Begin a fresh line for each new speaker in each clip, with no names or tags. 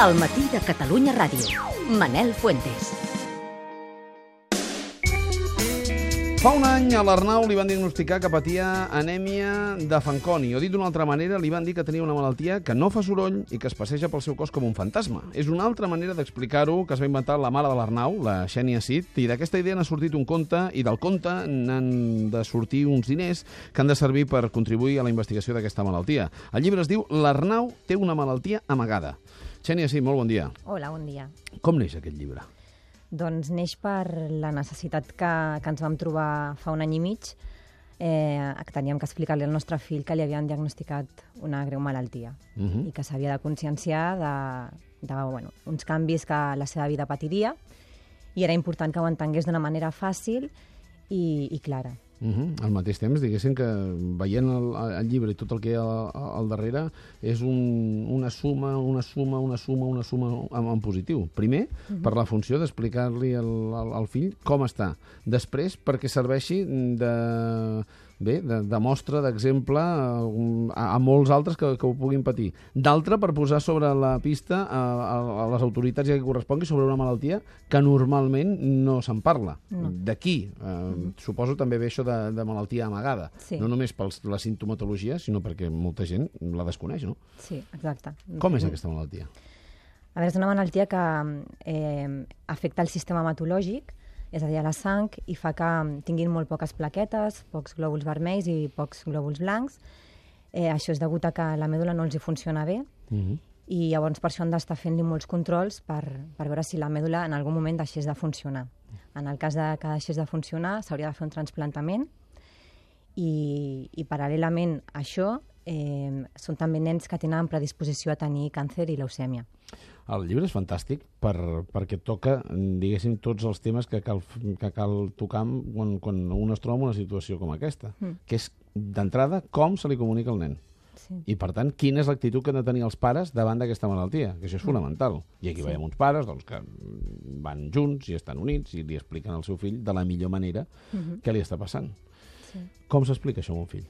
El matí de Catalunya Ràdio. Manel Fuentes.
Fa un any a l'Arnau li van diagnosticar que patia anèmia de Fanconi, o dit d'una altra manera, li van dir que tenia una malaltia que no fa soroll i que es passeja pel seu cos com un fantasma. És una altra manera d'explicar-ho que es va inventar la mare de l'Arnau, la Xènia Cid, i d'aquesta idea n'ha sortit un conte, i del conte n'han de sortir uns diners que han de servir per contribuir a la investigació d'aquesta malaltia. El llibre es diu L'Arnau té una malaltia amagada. Xènia Cid, molt bon dia.
Hola, bon dia.
Com neix aquest llibre?
Doncs neix per la necessitat que, que ens vam trobar fa un any i mig, eh, que teníem que explicar-li al nostre fill que li havien diagnosticat una greu malaltia
Uh -huh.
i que s'havia de conscienciar de, de bueno, uns canvis que la seva vida patiria i era important que ho entengués d'una manera fàcil i, i clara.
Uh -huh. Al mateix temps, diguéssim que veient el, el llibre i tot el que hi ha al, al darrere és un, una suma, una suma, una suma, una suma en, en positiu. Primer, uh -huh. per la funció d'explicar-li al, al, al fill com està. Després, perquè serveixi de, bé, de, de mostra, d'exemple a, a, molts altres que, que ho puguin patir. D'altra, per posar sobre la pista a, a, a les autoritats i a qui correspongui sobre una malaltia que normalment no se'n parla.
No.
D'aquí, eh, -huh. suposo també ve això de, de malaltia amagada.
Sí.
No només per la sintomatologia, sinó perquè molta gent la desconeix, no?
Sí, exacte.
Com és aquesta malaltia?
A veure, és una malaltia que eh, afecta el sistema hematològic, és a dir, a la sang, i fa que tinguin molt poques plaquetes, pocs glòbuls vermells i pocs glòbuls blancs. Eh, això és degut a que la mèdula no els hi funciona bé,
Uh -huh.
i llavors per això han d'estar fent-li molts controls per, per veure si la mèdula en algun moment deixés de funcionar. En el cas de que deixés de funcionar, s'hauria de fer un transplantament i, i paral·lelament a això eh, són també nens que tenen predisposició a tenir càncer i leucèmia.
El llibre és fantàstic per, perquè toca, diguéssim, tots els temes que cal, que cal tocar quan, quan un es troba en una situació com aquesta,
Mm.
que és, d'entrada, com se li comunica al nen.
Sí.
I, per tant, quina és l'actitud que han de tenir els pares davant d'aquesta malaltia, que això és fonamental. I aquí
Sí.
veiem uns pares doncs, que van junts i estan units i li expliquen al seu fill de la millor manera
Mhm.
què li està passant.
Sí.
Com s'explica això a un fill?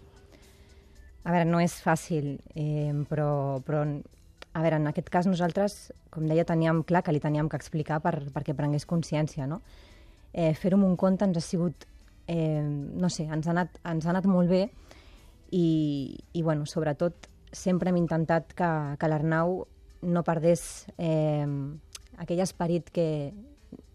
A veure, no és fàcil, eh, però, però a veure, en aquest cas nosaltres, com deia, teníem clar que li teníem que explicar per, perquè prengués consciència, no? Eh, Fer-ho amb un conte ens ha sigut, eh, no sé, ens ha anat, ens ha anat molt bé i, i bueno, sobretot sempre hem intentat que, que l'Arnau no perdés eh, aquell esperit que,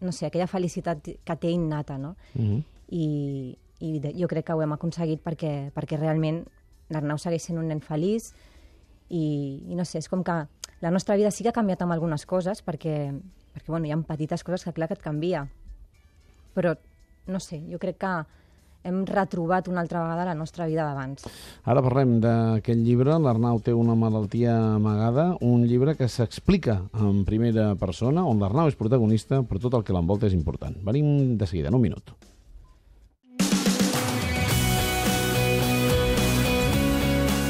no sé, aquella felicitat que té innata, no?
Uh -huh.
i, i de, jo crec que ho hem aconseguit perquè, perquè realment l'Arnau segueix sent un nen feliç i, i no sé, és com que la nostra vida sí que ha canviat amb algunes coses perquè, perquè bueno, hi ha petites coses que clar que et canvia però no sé, jo crec que hem retrobat una altra vegada la nostra vida d'abans.
Ara parlem d'aquest llibre, l'Arnau té una malaltia amagada, un llibre que s'explica en primera persona, on l'Arnau és protagonista, però tot el que l'envolta és important. Venim de seguida, en un minut.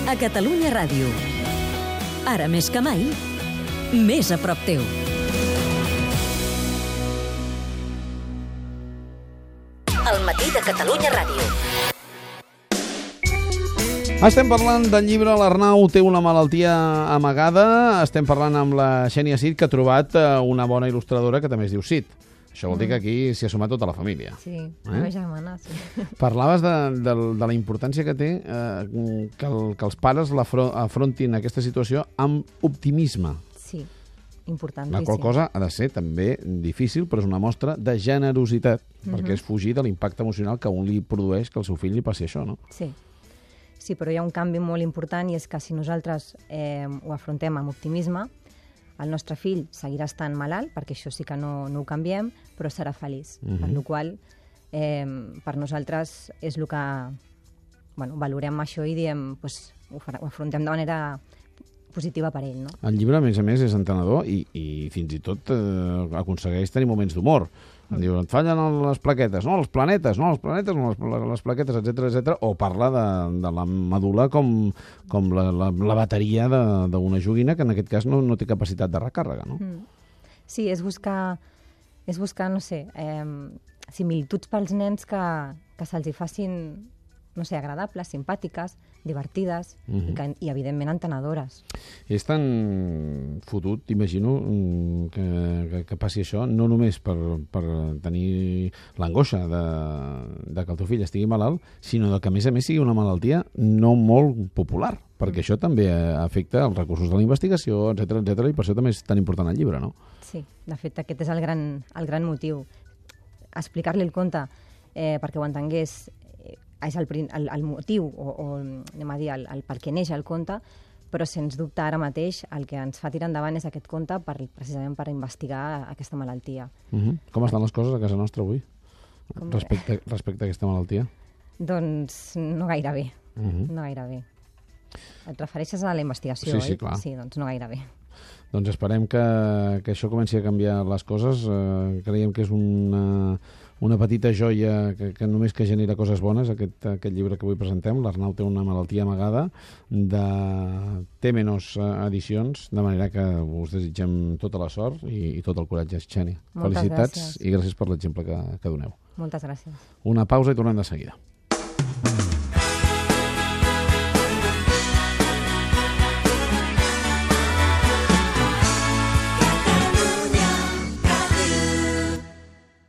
A Catalunya Ràdio. Ara més que mai, més a prop teu. El matí de Catalunya Ràdio.
Estem parlant del llibre L'Arnau té una malaltia amagada. Estem parlant amb la Xènia Cid, que ha trobat eh, una bona il·lustradora que també es diu Cid. Això vol dir que aquí s'hi ha sumat tota la família.
Sí,
Eh?
la meva germana, sí.
Parlaves de, de, de la importància que té eh, que, el, que els pares afrontin aquesta situació amb optimisme.
Sí,
La
importantíssim.
qual cosa ha de ser també difícil, però és una mostra de generositat, perquè és fugir de l'impacte emocional que un li produeix que el seu fill li passi això, no?
Sí. Sí, però hi ha un canvi molt important i és que si nosaltres eh, ho afrontem amb optimisme, el nostre fill seguirà estant malalt, perquè això sí que no, no ho canviem, però serà feliç.
Mhm.
Per la qual eh, per nosaltres és el que bueno, valorem això i diem, pues, ho, farà, ho afrontem de manera positiva per ell, no?
El llibre, a més a més, és entenedor i, i fins i tot eh, aconsegueix tenir moments d'humor. Em diu, et fallen les plaquetes, no, els planetes, no, els planetes, no, les, les plaquetes, etc etc. o parla de, de la medula com, com la, la, la bateria de- d'una joguina que en aquest cas no, no té capacitat de recàrrega, no?
Mm. Sí, és buscar, és buscar no sé, eh, similituds pels nens que, que se'ls hi facin no sé, agradables, simpàtiques, divertides
Mhm.
i, que, i, evidentment, entenedores.
És tan fotut, imagino, mm, que, que, que passi això, no només per, per tenir l'angoixa de, de que el teu fill estigui malalt, sinó de que, a més a més, sigui una malaltia no molt popular, perquè això també afecta els recursos de la investigació, etc etc i per això també és tan important el llibre, no?
Sí, de fet, aquest és el gran, el gran motiu. Explicar-li el conte eh, perquè ho entengués és el, el, el motiu, o, o anem a dir, el, el per què neix el conte, però sens dubte ara mateix el que ens fa tirar endavant és aquest conte per, precisament per investigar aquesta malaltia.
Uh -huh. Com estan les coses a casa nostra avui?
Com-
Respecte, respecte a aquesta malaltia?
Doncs no gaire bé,
Uh -huh.
no gaire bé. Et refereixes a la investigació,
Sí, sí,
oi?
clar.
Sí, doncs no gaire bé.
Doncs esperem que, que això comenci a canviar les coses. Eh, creiem que és una, una petita joia que, que només que genera coses bones, aquest, aquest llibre que avui presentem. L'Arnau té una malaltia amagada de Temenos Edicions, de manera que us desitgem tota la sort i, i tot el coratge, Xeni.
Moltes
Felicitats
gràcies.
i gràcies per l'exemple que, que doneu.
Moltes gràcies.
Una pausa i tornem de seguida.